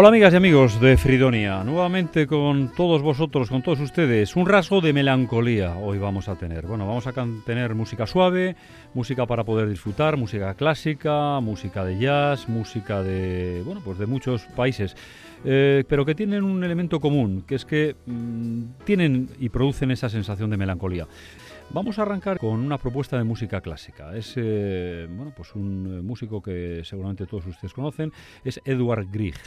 Hola amigas y amigos de Fridonia, nuevamente con todos vosotros, con todos ustedes, un rasgo de melancolía hoy vamos a tener. Bueno, vamos a tener música suave, música para poder disfrutar, música clásica, música de jazz, música de, bueno, pues de muchos países, eh, pero que tienen un elemento común, que es que mm, tienen y producen esa sensación de melancolía. Vamos a arrancar con una propuesta de música clásica. Es eh, bueno, pues un eh, músico que seguramente todos ustedes conocen, es Edward Grieg.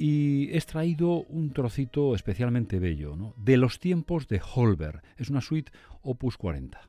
Y he extraído un trocito especialmente bello, ¿no? de los tiempos de Holberg. Es una suite Opus 40.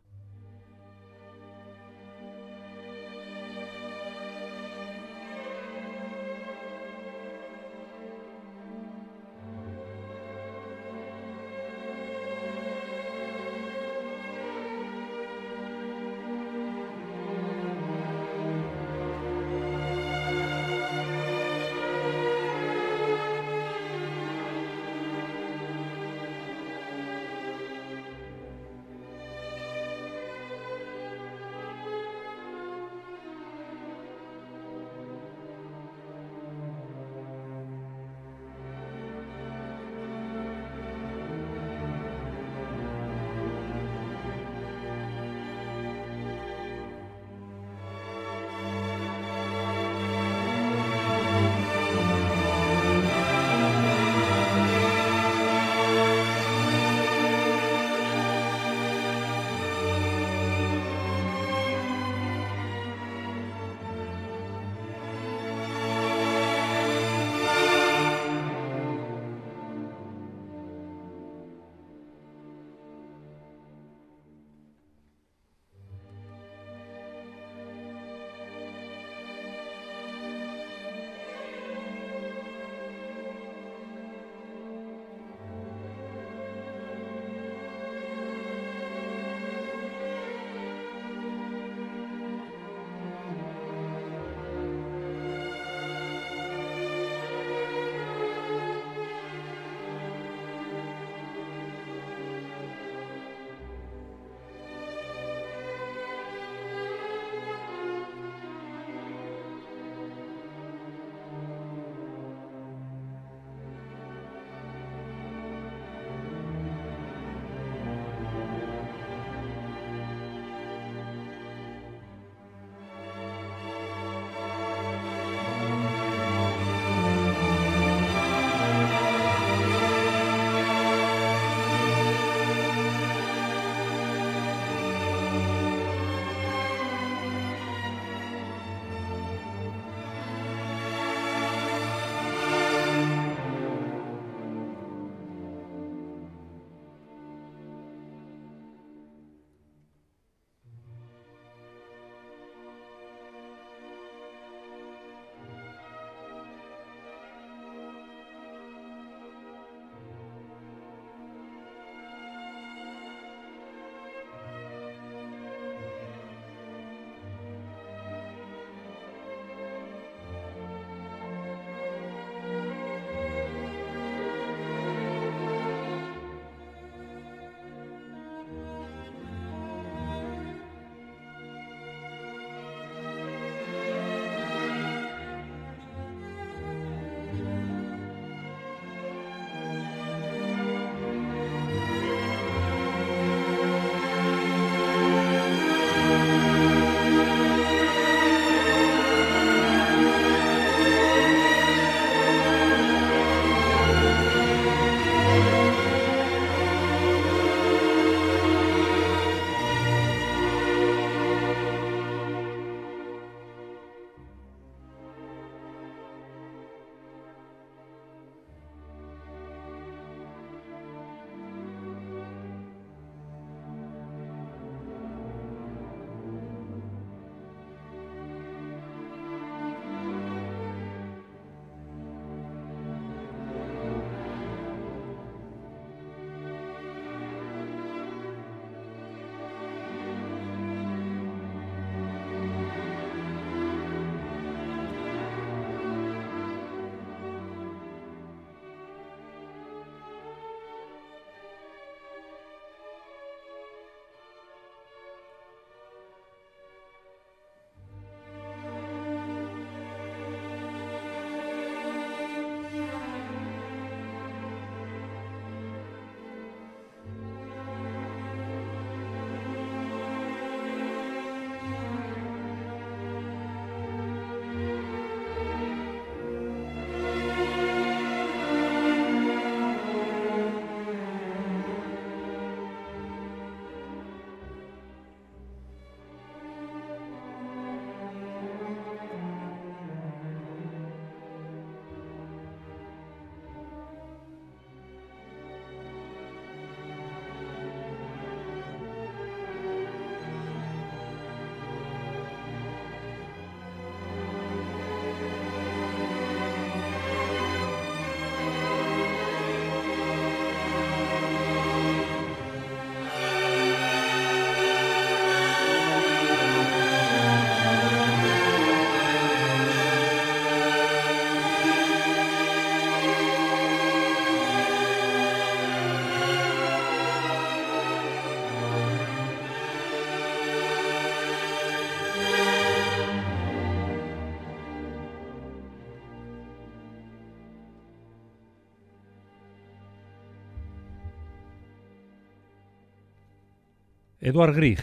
Eduard Grieg,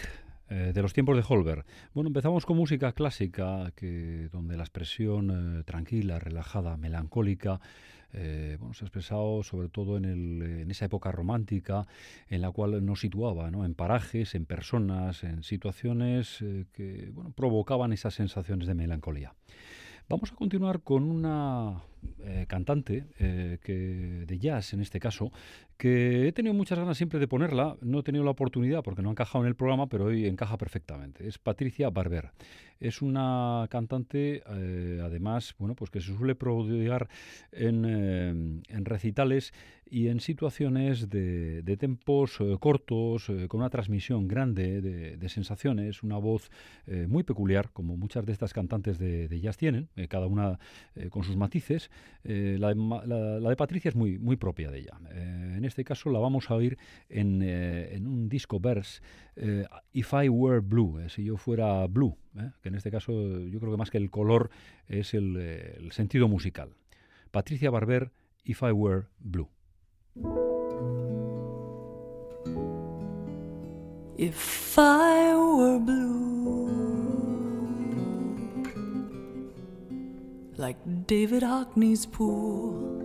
eh, de los tiempos de Holberg. Bueno, empezamos con música clásica, que, donde la expresión eh, tranquila, relajada, melancólica, eh, bueno, se ha expresado sobre todo en, en, esa época romántica en la cual nos situaba, ¿no? en parajes, en personas, en situaciones que provocaban esas sensaciones de melancolía. Vamos a continuar con una cantante que, de jazz en este caso, que he tenido muchas ganas siempre de ponerla, no he tenido la oportunidad porque no ha encajado en el programa, pero hoy encaja perfectamente. Es Patricia Barber. Es una cantante, eh, además, bueno, pues que se suele prodigar en, en recitales y en situaciones de, de tempos cortos, con una transmisión grande de, sensaciones, una voz muy peculiar, como muchas de estas cantantes de, de jazz tienen, cada una con sus matices, eh, la, de, Patricia es muy, muy propia de ella. Eh, este caso la vamos a oír en, eh, un disco verse, If I Were Blue, si yo fuera blue, que en este caso yo creo que más que el color es el, el sentido musical. Patricia Barber, If I Were Blue. If I were blue like David Hockney's pool.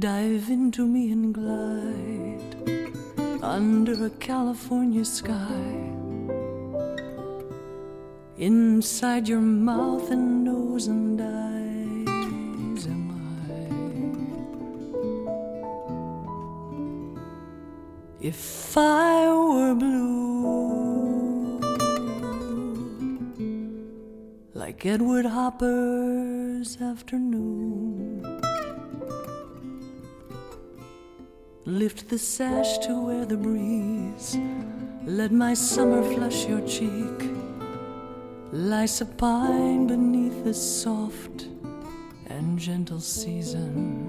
Dive into me and glide under a California sky. Inside your mouth and nose and eyes am I. If I were blue like Edward Hopper's afternoon. Lift the sash to where the breeze let my summer flush your cheek. Lie supine beneath the soft and gentle season.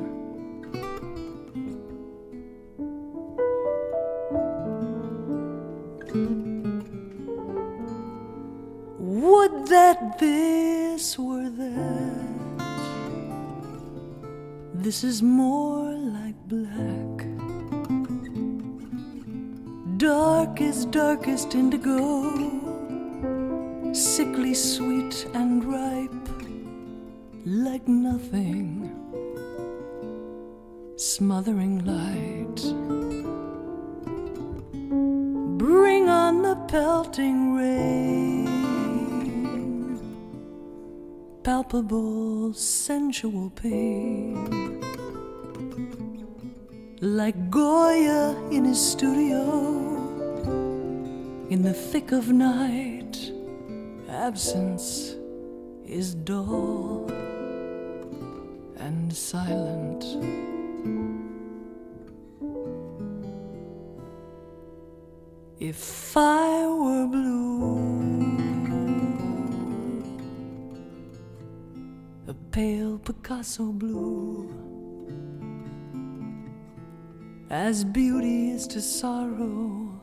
Would that this were that? This is more like black. Darkest, darkest indigo, sickly sweet and ripe, like nothing, smothering light. Bring on the pelting rain palpable, sensual pain. Like Goya in his studio, in the thick of night, absence is dull and silent. If I were blue a pale Picasso blue. As beauty is to sorrow,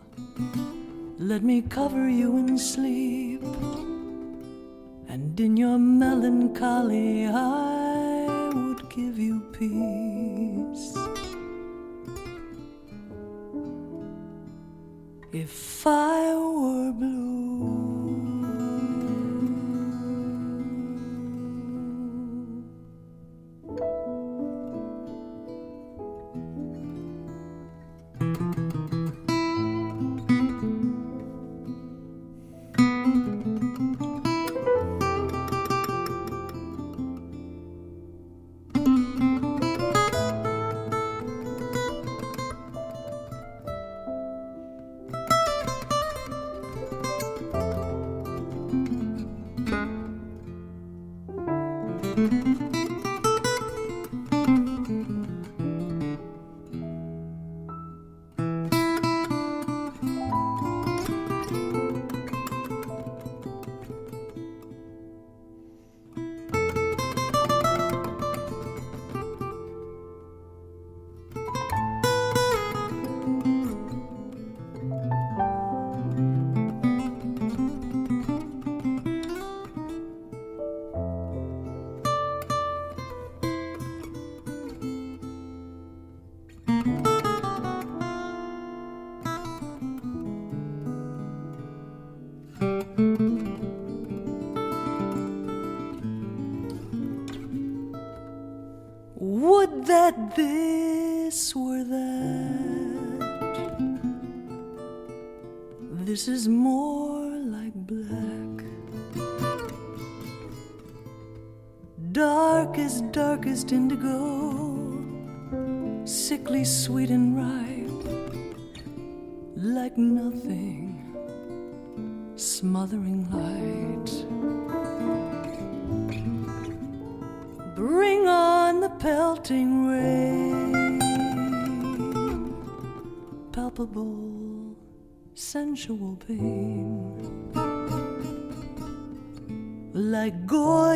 let me cover you in sleep, and in your melancholy I would give you peace. If I were Darkest, darkest indigo, sickly sweet and ripe, like nothing, smothering light. Bring on the pelting rain, palpable, sensual pain. Like Goya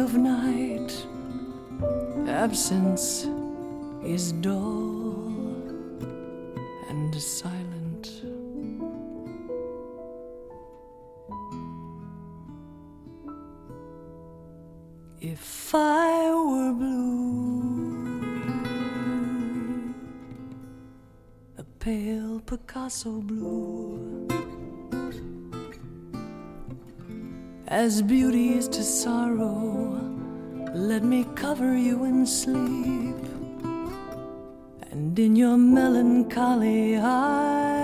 of night, absence is dull and silent. If I were blue, a pale Picasso blue, as beauty is to sorrow, let me cover you in sleep, and in your melancholy, I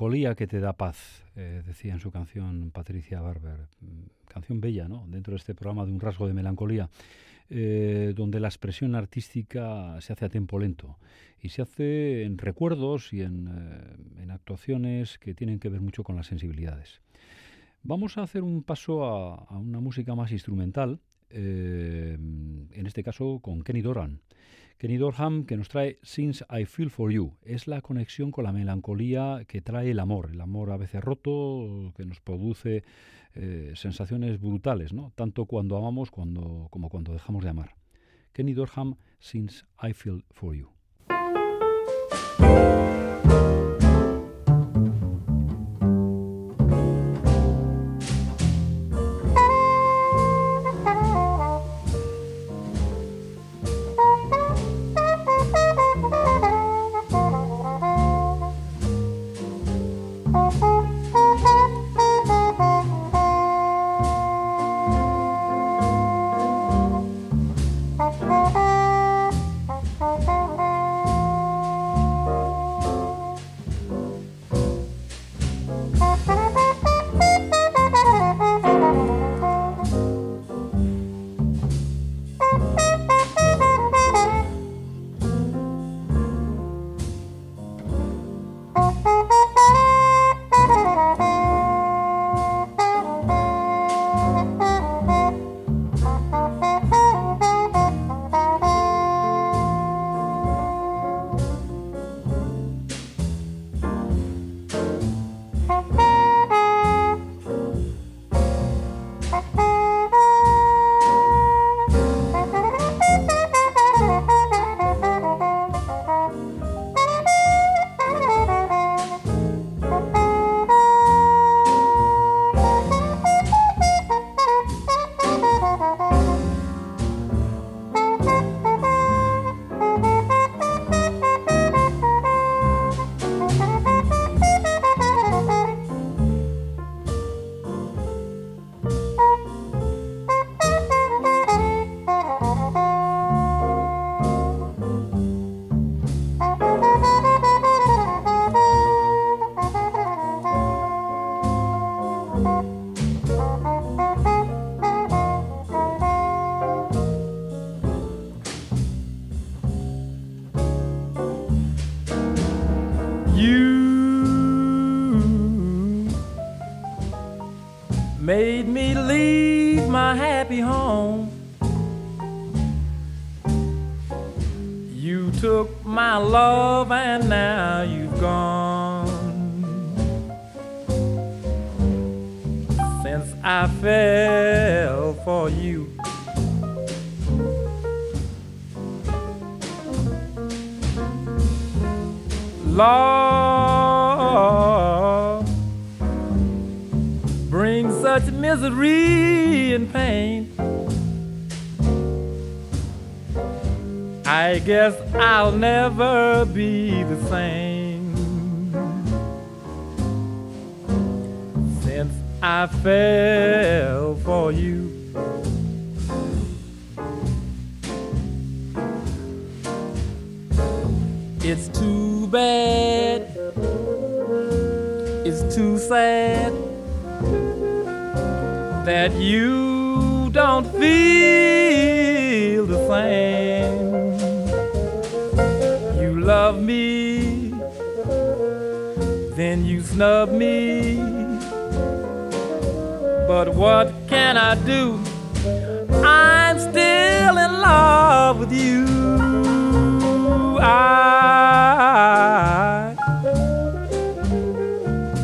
Melancolía que te da paz, eh, decía en su canción Patricia Barber. Mm, Canción bella, ¿no? Dentro de este programa de un rasgo de melancolía, eh, donde la expresión artística se hace a tiempo lento y se hace en recuerdos y en, eh, actuaciones que tienen que ver mucho con las sensibilidades. Vamos a hacer un paso a una música más instrumental, eh, en este caso con Kenny Doran. Kenny Dorham que nos trae Since I Feel For You. Es la conexión con la melancolía que trae el amor, el amor a veces roto, que nos produce eh, sensaciones brutales, ¿no? tanto cuando amamos como cuando dejamos de amar. Kenny Dorham, Since I Feel For. You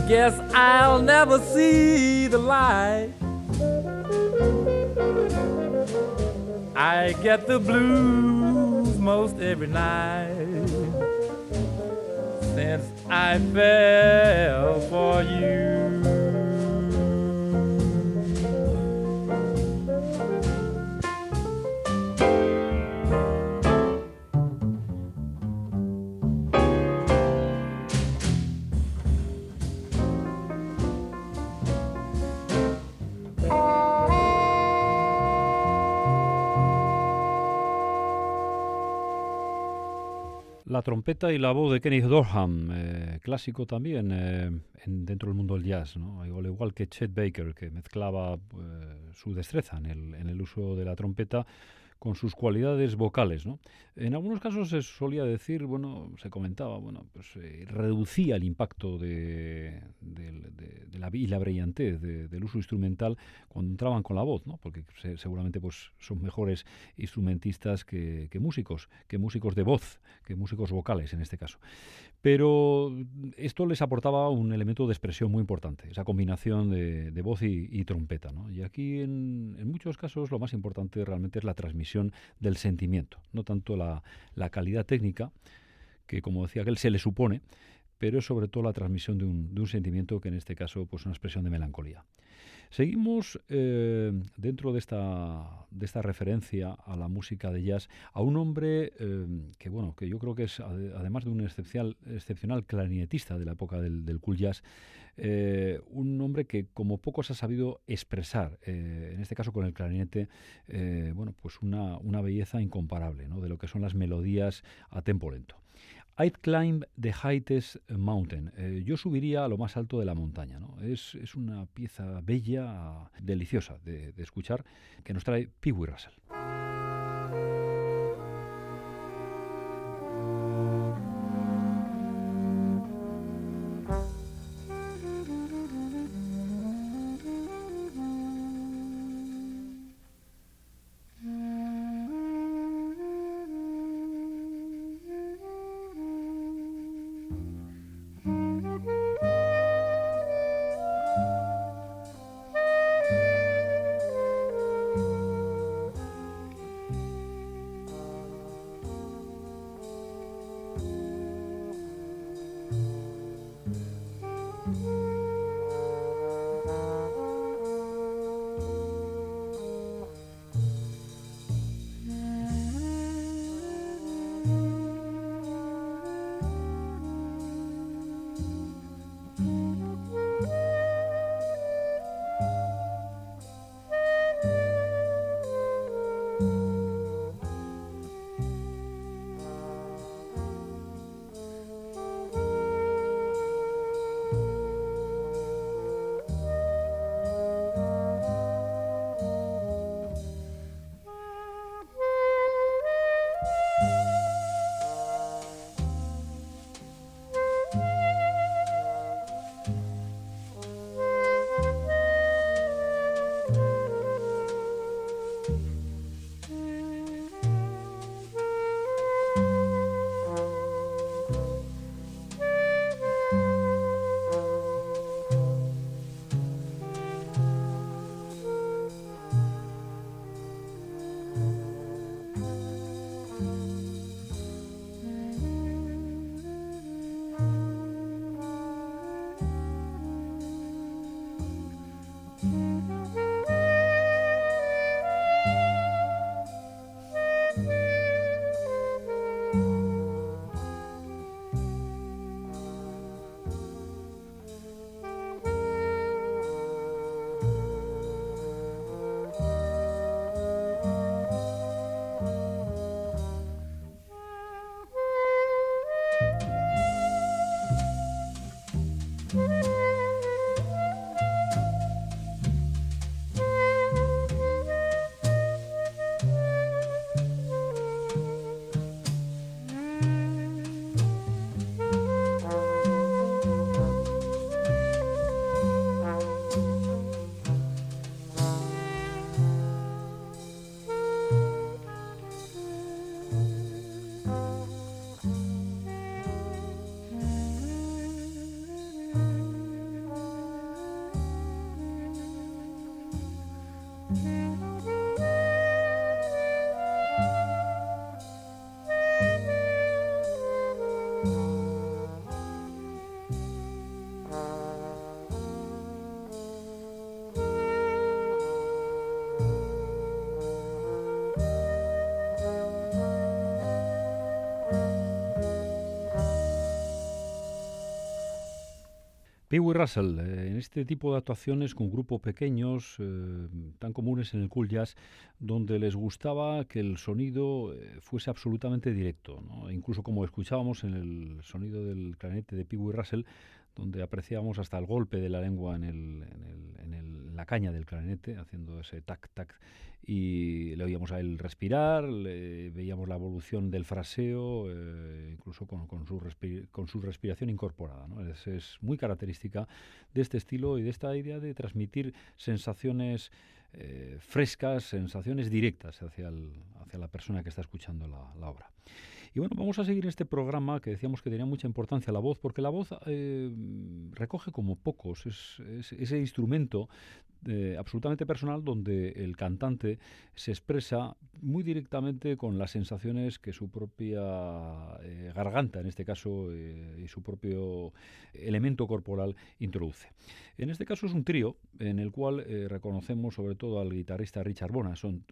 guess I'll never see the light. I get the blues most every night since I fell for you. La trompeta y la voz de Kenneth Dorham, eh, clásico también eh, en, dentro del mundo del jazz, ¿no? al igual que Chet Baker, que mezclaba eh, su destreza en el, en el uso de la trompeta con sus cualidades vocales. ¿no? En algunos casos se solía decir, bueno, se comentaba, bueno, pues eh, reducía el impacto de, la, y la brillantez de- del uso instrumental cuando entraban con la voz, ¿no? porque se- seguramente pues, son mejores instrumentistas que, que músicos, que músicos de voz, que músicos vocales en este caso. Pero esto les aportaba un elemento de expresión muy importante, esa combinación de, de voz y, trompeta. ¿no? Y aquí, en, en muchos casos, lo más importante realmente es la transmisión del sentimiento, no tanto la, calidad técnica, que como decía aquel se le supone, pero es sobre todo la transmisión de un, de un sentimiento que en este caso pues una expresión de melancolía. Seguimos eh, dentro de esta, de esta referencia a la música de jazz a un hombre eh, que bueno que yo creo que es ade- además de un excepcional, excepcional clarinetista de la época del, del cool jazz eh, un hombre que como pocos ha sabido expresar en este caso con el clarinete bueno pues una, una belleza incomparable ¿no? de lo que son las melodías a tempo lento. I'd climb the highest mountain. Eh, yo subiría a lo más alto de la montaña. ¿no? Es, es una pieza bella, deliciosa de, de escuchar, que nos trae Pee Wee Russell. Pee Wee Russell, eh, en este tipo de actuaciones con grupos pequeños, eh, tan comunes en el cool jazz, donde les gustaba que el sonido eh, fuese absolutamente directo. Incluso como escuchábamos en el sonido del clarinete de Pee Russell, donde apreciábamos hasta el golpe de la lengua en, el, en, el, la caña del clarinete, haciendo ese tac, tac, y le oíamos a él respirar, le, veíamos la evolución del fraseo, eh, incluso con, con, su con, su respiración incorporada. Es, muy característica de este estilo y de esta idea de transmitir sensaciones eh, frescas, sensaciones directas hacia, el, hacia la persona que está escuchando la obra. Y bueno, vamos a seguir este programa que decíamos que tenía mucha importancia la voz, porque la voz eh, recoge como pocos, es, ese instrumento eh, absolutamente personal donde el cantante se expresa muy directamente con las sensaciones que su propia eh, garganta, en este caso, y su propio elemento corporal introduce. En este caso es un trío en el cual reconocemos sobre todo al guitarrista Richard Bona, son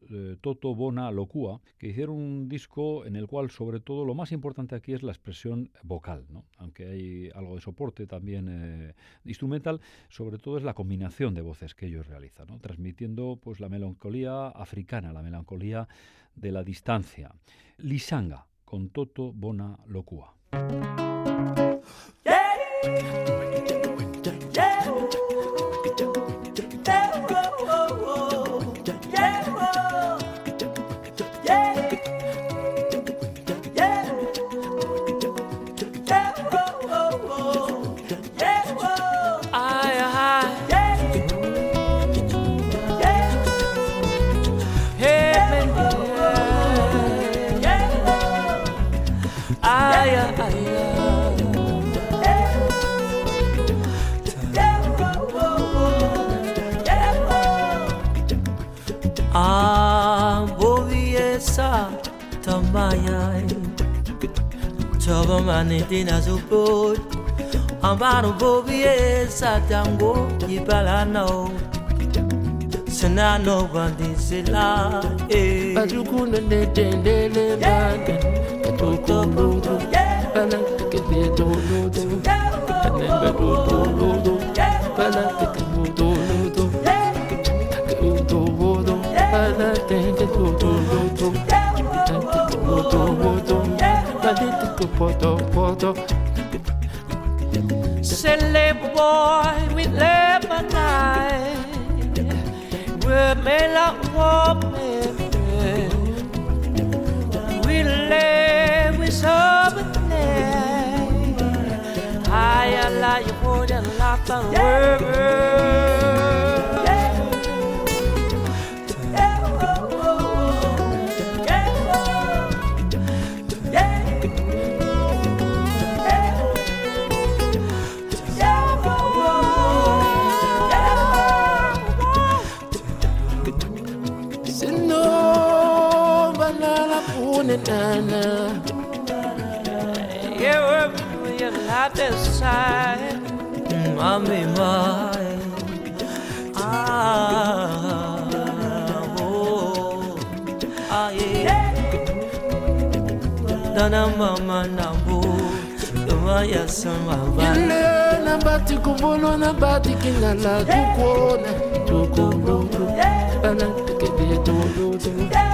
Toto, Bona, Locua, que hicieron un disco en el cual sobre todo lo más importante aquí es la expresión vocal, ¿no? aunque hay algo de soporte también eh, instrumental, sobre todo es la combinación de voces que ellos realizan, ¿no? transmitiendo pues, la melancolía africana, la melancolía de la distancia. Lisanga, con Toto Bona Locua. humanité na zopot ambano bobie satango ibalano. Sana no bandisela eh. Batukuna netendele manga. Katukundo bana kebedodo kebedodo bana kebedodo kebedodo bana kebedodo kebedodo boy with Lebanon We may not walk We live with something I like you life and Yeah, well, you're not that side, mommy, mine. Ah, oh, ah, yeah. Dana mama na bo, dumaya sama ba. Yele na bati kubono na bati kinala tukone, tukululu, bana tukebe tululu.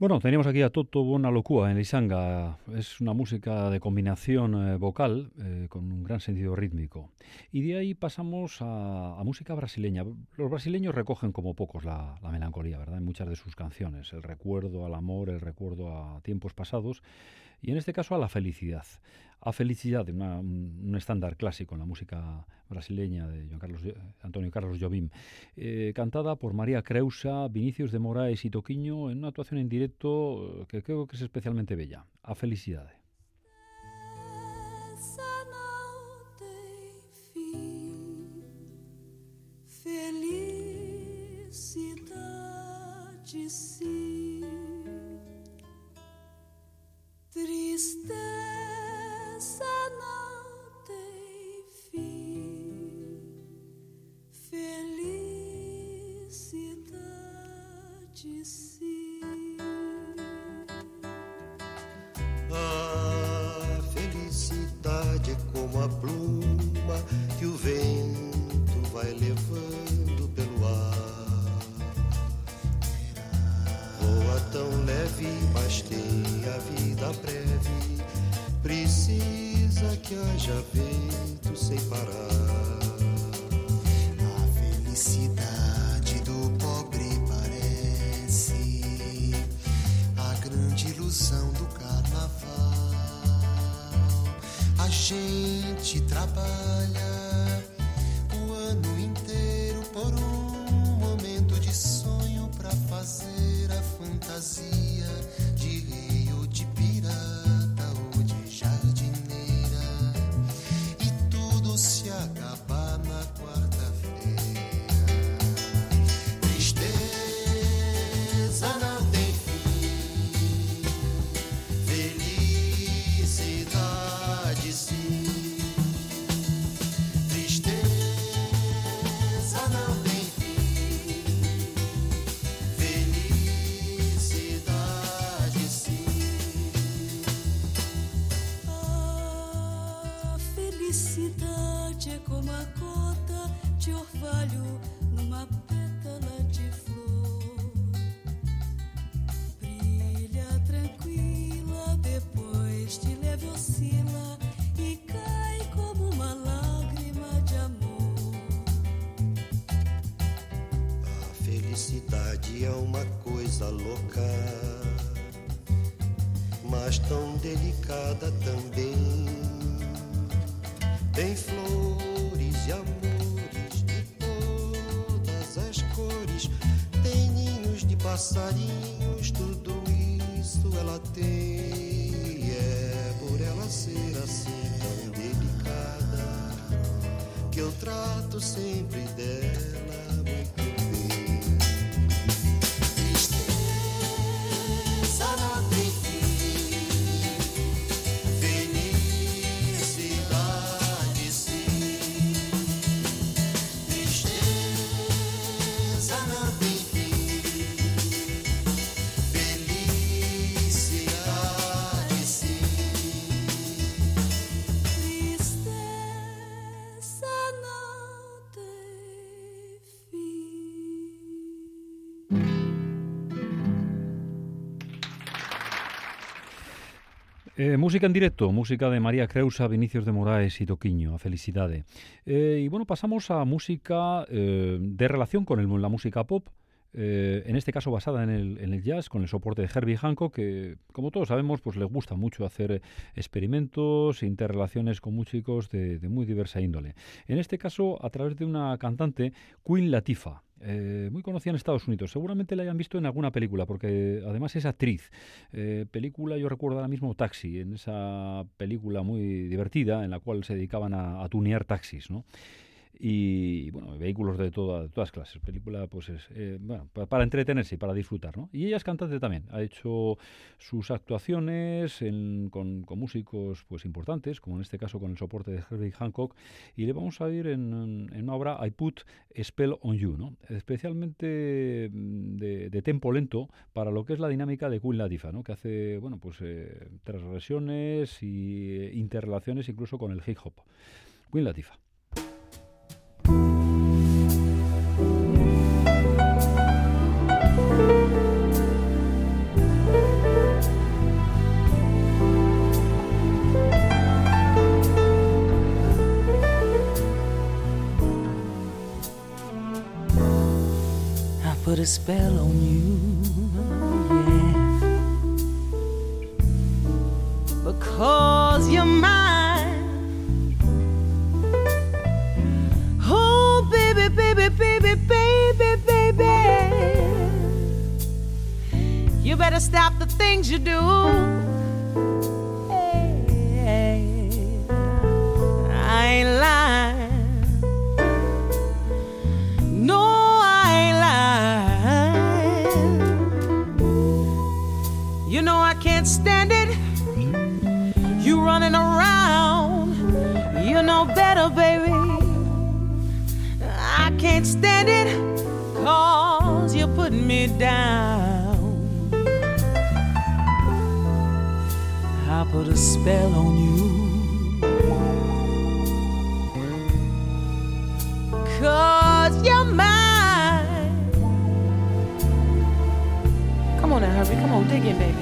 Bueno, teníamos aquí a Toto Bonalocua en Lisanga. Es una música de combinación eh, vocal eh, con un gran sentido rítmico. Y de ahí pasamos a, música brasileña. Los brasileños recogen como pocos la, la, melancolía, ¿verdad? En muchas de sus canciones. El recuerdo al amor, el recuerdo a tiempos pasados y en este caso a la felicidad. A felicidad, un estándar clásico en la música brasileña de Carlos, Antonio Carlos Jobim, eh, cantada por María Creusa, Vinicius de Moraes y Toquiño en una actuación en directo eh, que creo que es especialmente bella. A de si. A felicidade é como a pluma que o vento vai levando pelo ar. Voa tão leve, mas tem a vida breve. Precisa que haja vento sem parar. gente trabalha. uma gota de orvalho, numa pétala de flor. Brilha tranquila, depois de leve oscila e cai como uma lágrima de amor. A felicidade é uma coisa louca, mas tão delicada também passarinhos, tudo isso ela tem. E é por ela ser assim tão delicada que eu trato sempre dela. Eh, música en directo, música de María Creusa, Vinicius de Moraes y Toquiño, a Felicidade. Eh, y bueno, pasamos a música eh, de relación con la música pop, en este caso basada en el, jazz, con el soporte de Herbie Hancock, que como todos sabemos, pues le gusta mucho hacer experimentos, interrelaciones con músicos de, de muy diversa índole. En este caso, a través de una cantante, Queen Latifah. Eh, muy conocida en Estados Unidos. Seguramente la hayan visto en alguna película, porque además es actriz. Eh, película, yo recuerdo ahora mismo Taxi, en esa película muy divertida en la cual se dedicaban a, a tunear taxis, ¿no? Y bueno, vehículos de, todas clases. Película, pues es, eh, bueno, para, entretenerse y para disfrutar, ¿no? Y ella es cantante también, ha hecho sus actuaciones con, músicos pues importantes, como en este caso con el soporte de Herbie Hancock, y le vamos a ir en, una obra I Put Spell on You, ¿no? Especialmente mm, de, tempo lento para lo que es la dinámica de Queen Latifah, ¿no? Que hace, bueno, pues eh, transgresiones y eh, interrelaciones incluso con el hip hop. Queen Latifah. A spell on you, yeah. Because you're mine. Oh, baby, baby, baby, baby, baby. You better stop the things you do. Know better, baby. I can't stand it. Cause you're putting me down. I put a spell on you. Cause you're mine. Come on now, hurry. Come on, dig in, baby.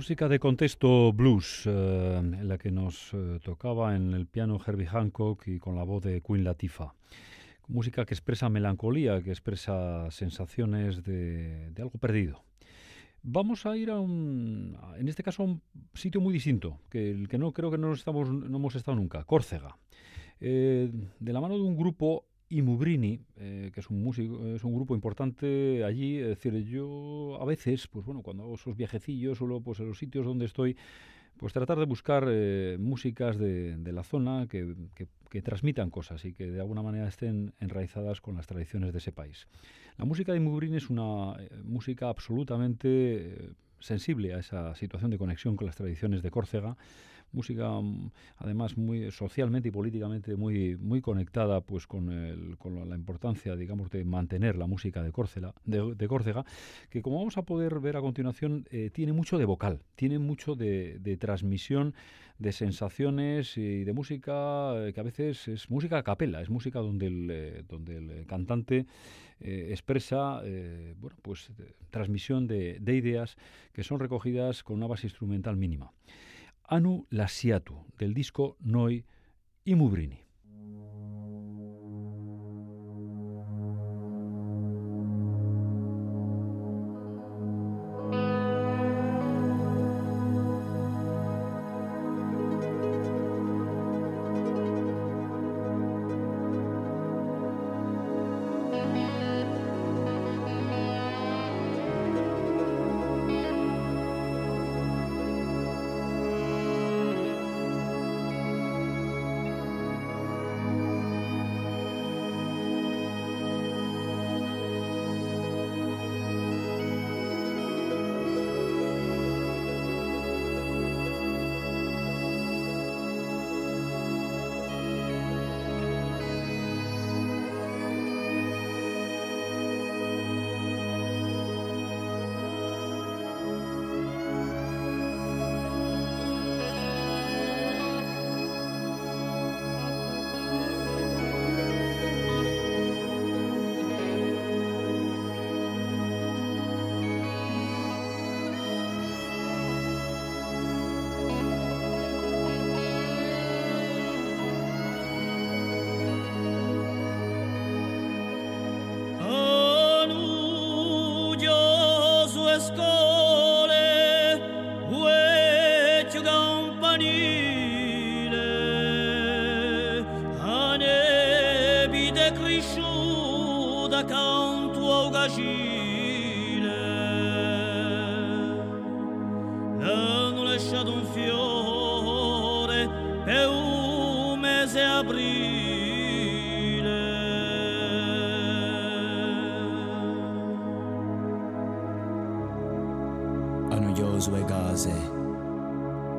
Música de contexto blues, eh, en la que nos eh, tocaba en el piano Herbie Hancock y con la voz de Queen Latifah. Música que expresa melancolía, que expresa sensaciones de, de algo perdido. Vamos a ir a un, en este caso, a un sitio muy distinto, que el que no creo que no hemos estado nunca, Córcega. Eh, de la mano de un grupo Imubrini, eh, que es un músico, es un grupo importante allí, es decir, yo a veces, pues bueno, cuando hago esos viajecillos, solo pues en los sitios donde estoy, pues tratar de buscar eh, músicas de, la zona que, transmitan cosas y que de alguna manera estén enraizadas con las tradiciones de ese país. La música de Imubrini es una eh, música absolutamente sensible a esa situación de conexión con las tradiciones de Córcega, música mm, además muy socialmente y políticamente muy muy conectada pues con, el- con la- importancia digamos de mantener la música de Córcega, de, de Córcega que como vamos a poder ver a continuación eh, tiene mucho de vocal, tiene mucho de, de transmisión de sensaciones y de música eh, que a veces es música a capela, es música donde el, eh, donde el cantante expresa bueno, pues, transmisión de ideas que son recogidas con una base instrumental mínima. Anu Lasiatu, del disco Noi Imubrini. Thank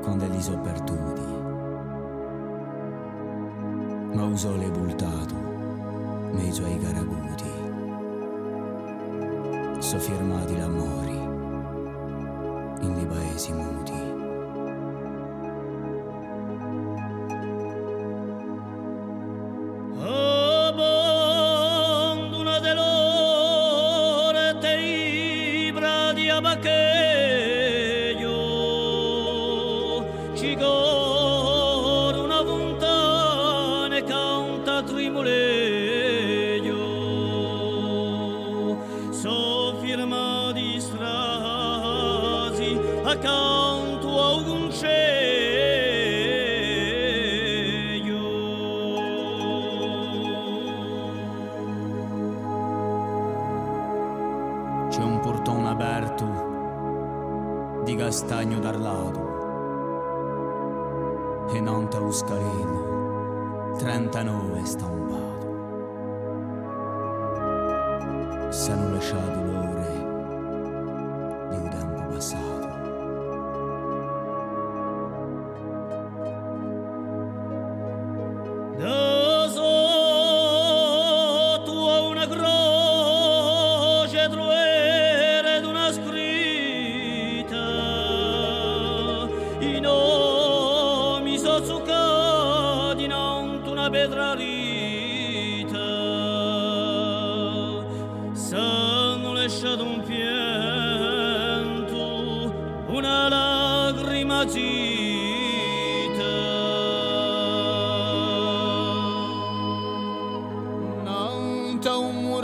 con delle isopertudi. Ma uso le bultato, mezzo ai garaguti. So firmati l'amori, in di paesi muti.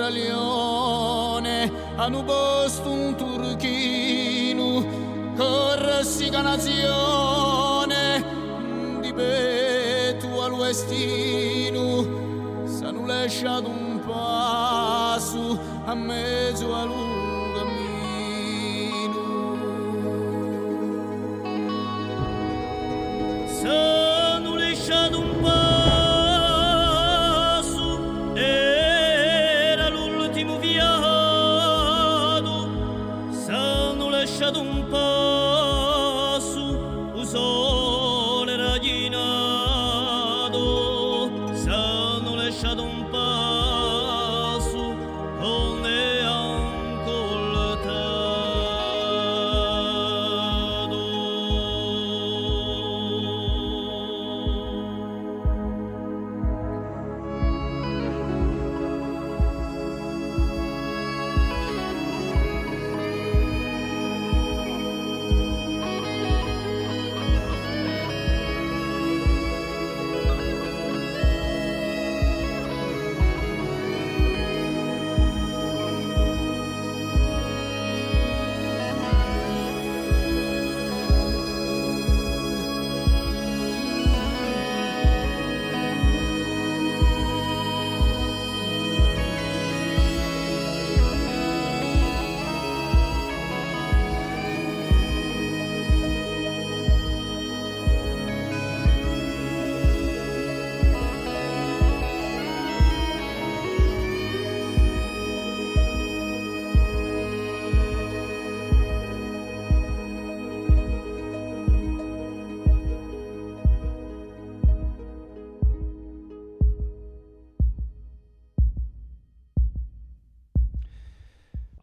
Un muraglione hanno posto un turchino corresi nazione di petu al westino s'hanno lasciato un passo a mezzo a lungo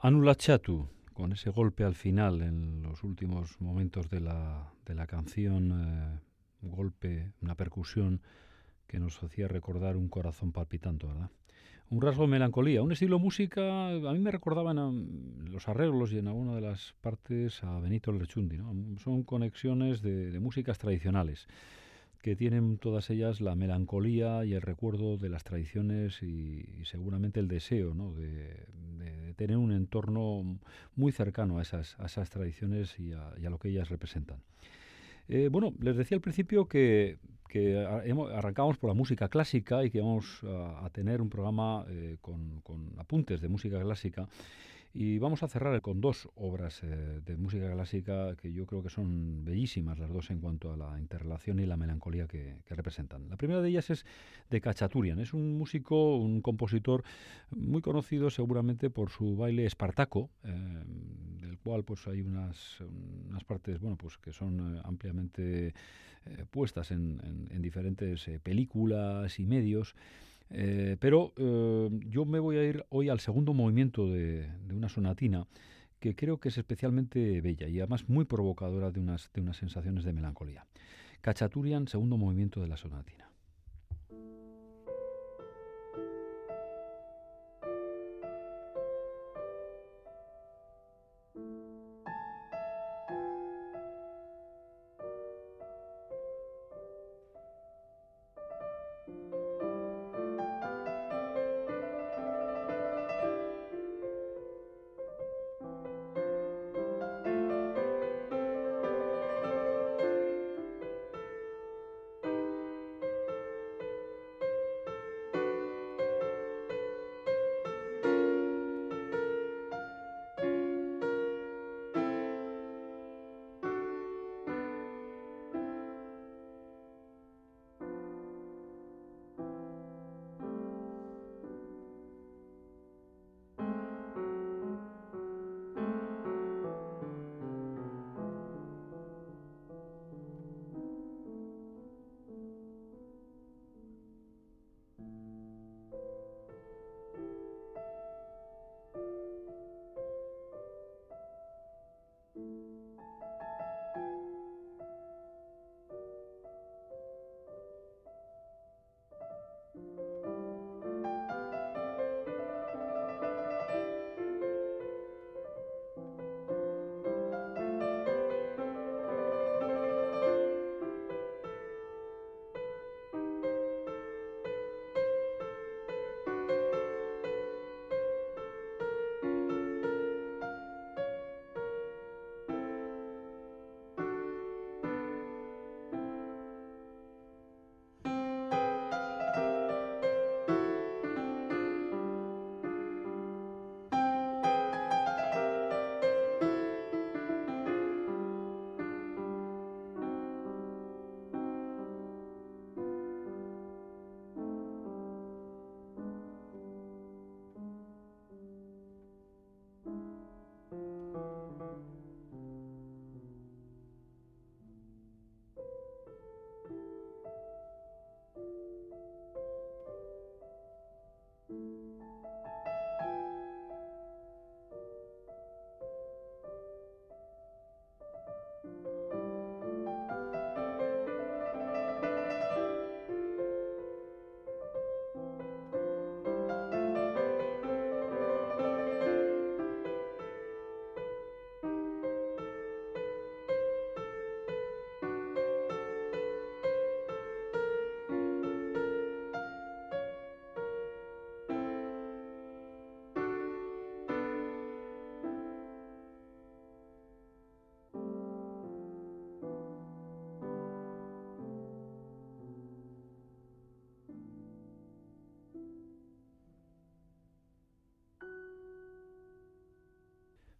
Anula Chatu, con ese golpe al final en los últimos momentos de la, de la canción, eh, un golpe, una percusión que nos hacía recordar un corazón palpitando, ¿verdad? Un rasgo de melancolía, un estilo música, a mí me recordaban a, los arreglos y en alguna de las partes a Benito Lerchundi, ¿no? Son conexiones de, de músicas tradicionales que tienen todas ellas la melancolía y el recuerdo de las tradiciones y, seguramente el deseo ¿no? de, tener un entorno muy cercano a esas, a esas tradiciones y a, lo que ellas representan. Eh, bueno, les decía al principio que, que arrancamos por la música clásica y que vamos a, a tener un programa eh, con, con, apuntes de música clásica. Y vamos a cerrar con dos obras eh, de música clásica que yo creo que son bellísimas las dos en cuanto a la interrelación y la melancolía que, representan. La primera de ellas es de Cachaturian. Es un músico, un compositor muy conocido seguramente por su baile Espartaco, eh, del cual pues hay unas, unas partes bueno pues que son eh, ampliamente puestas en, en diferentes películas y medios. Eh, pero eh, yo me voy a ir hoy al segundo movimiento de, una sonatina que creo que es especialmente bella y además muy provocadora de unas, de unas sensaciones de melancolía. Cachaturian, segundo movimiento de la sonatina.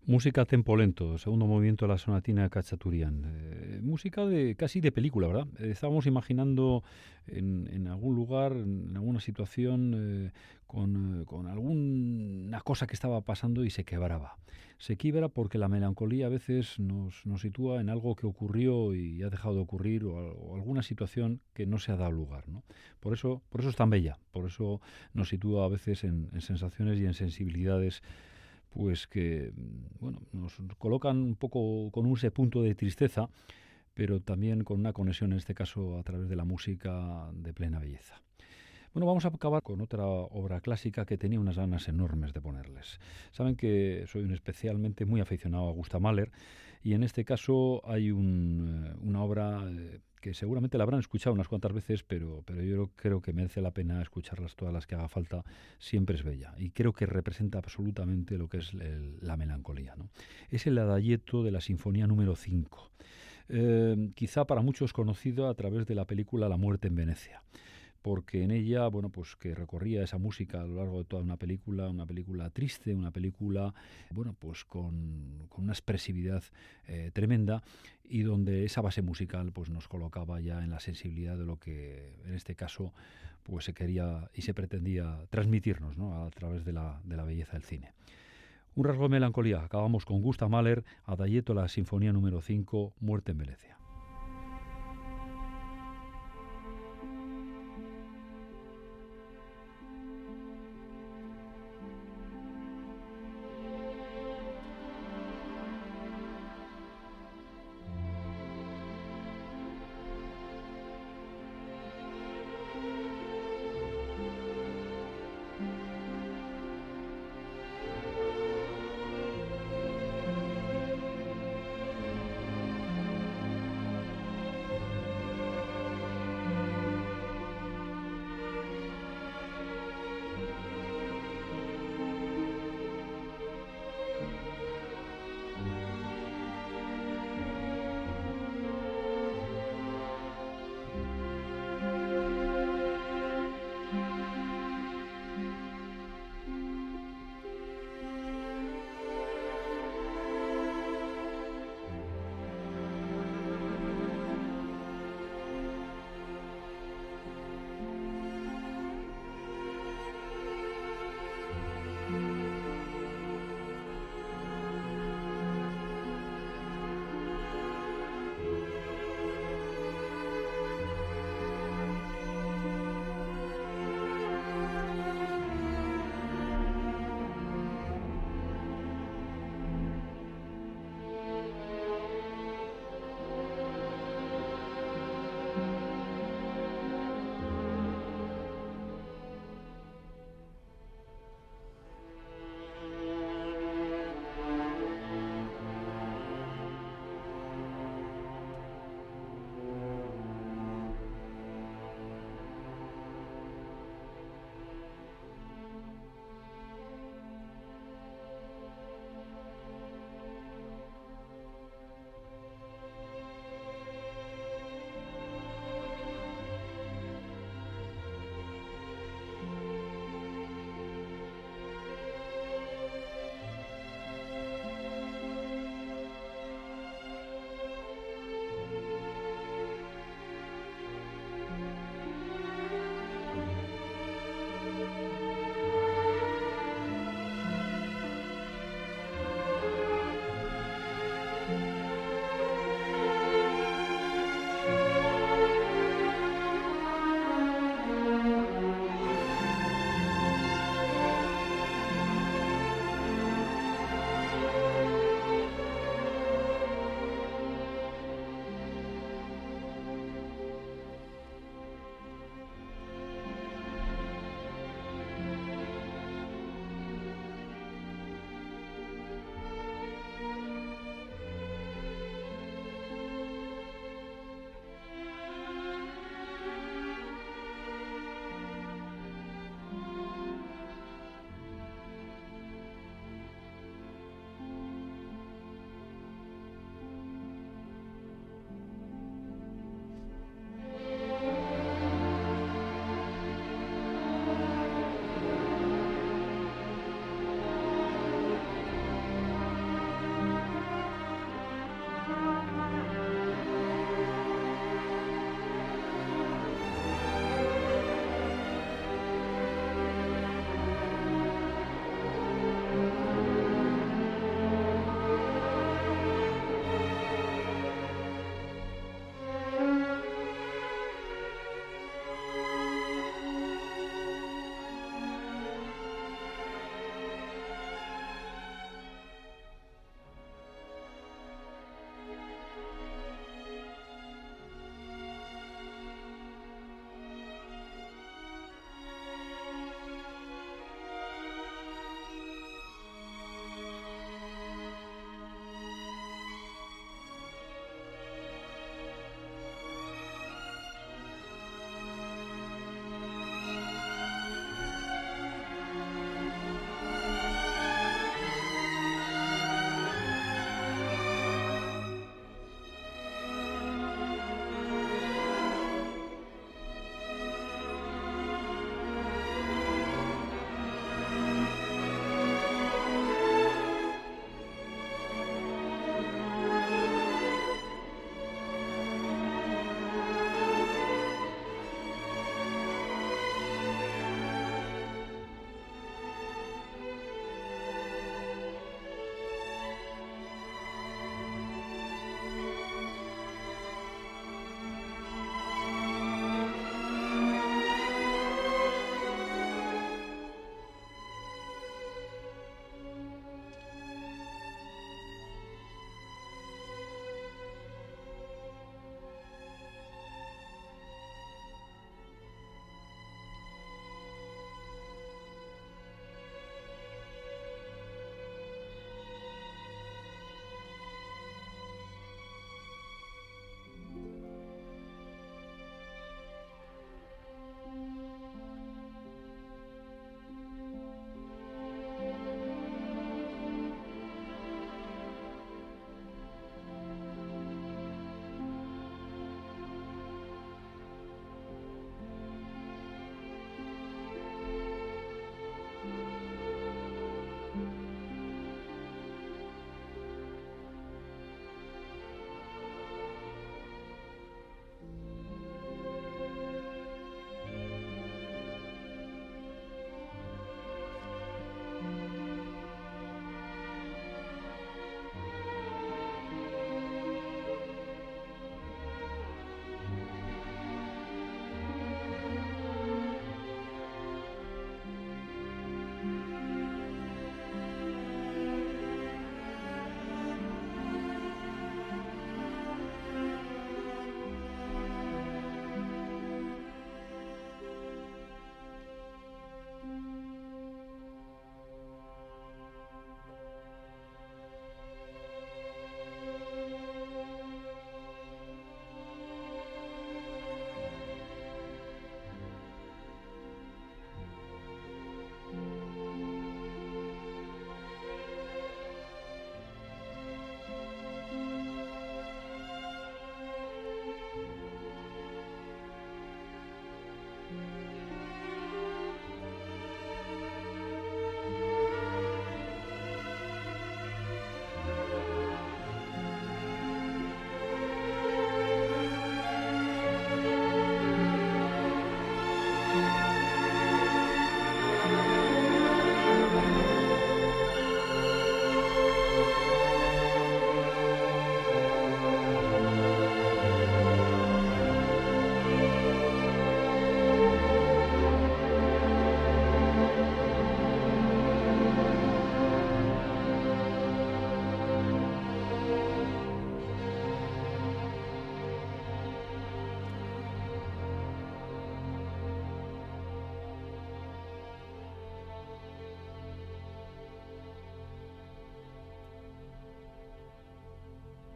Música tempo lento, segundo movimiento de la sonatina Cachaturian. Eh, música de casi de película, ¿verdad? Eh, estábamos imaginando en, algún lugar, en alguna situación, eh, con, alguna cosa que estaba pasando y se quebraba. Se quiebra porque la melancolía a veces nos, nos sitúa en algo que ocurrió y ha dejado de ocurrir o, alguna situación que no se ha dado lugar. ¿no? Por, eso, por eso es tan bella, por eso nos sitúa a veces en sensaciones y en sensibilidades pues que bueno, nos colocan un poco con un punto de tristeza, pero también con una conexión, en este caso, a través de la música de plena belleza. Bueno, vamos a acabar con otra obra clásica que tenía unas ganas enormes de ponerles. Saben que soy un especialmente muy aficionado a Gustav Mahler y en este caso hay un, eh, una obra eh, que seguramente la habrán escuchado unas cuantas veces, pero, pero yo creo que merece la pena escucharlas todas las que haga falta, siempre es bella. Y creo que representa absolutamente lo que es la melancolía. ¿no? Es el adayeto de la Sinfonía número 5, eh, quizá para muchos conocido a través de la película La muerte en Venecia porque en ella, bueno, pues que recorría esa música a lo largo de toda una película, una película triste, una película, bueno, pues con, con una expresividad eh, tremenda y donde esa base musical pues nos colocaba ya en la sensibilidad de lo que en este caso pues se quería y se pretendía transmitirnos ¿no? a través de la, de la belleza del cine. Un rasgo de melancolía. Acabamos con Gustav Mahler, Adayeto, la Sinfonía número 5, Muerte en Venecia.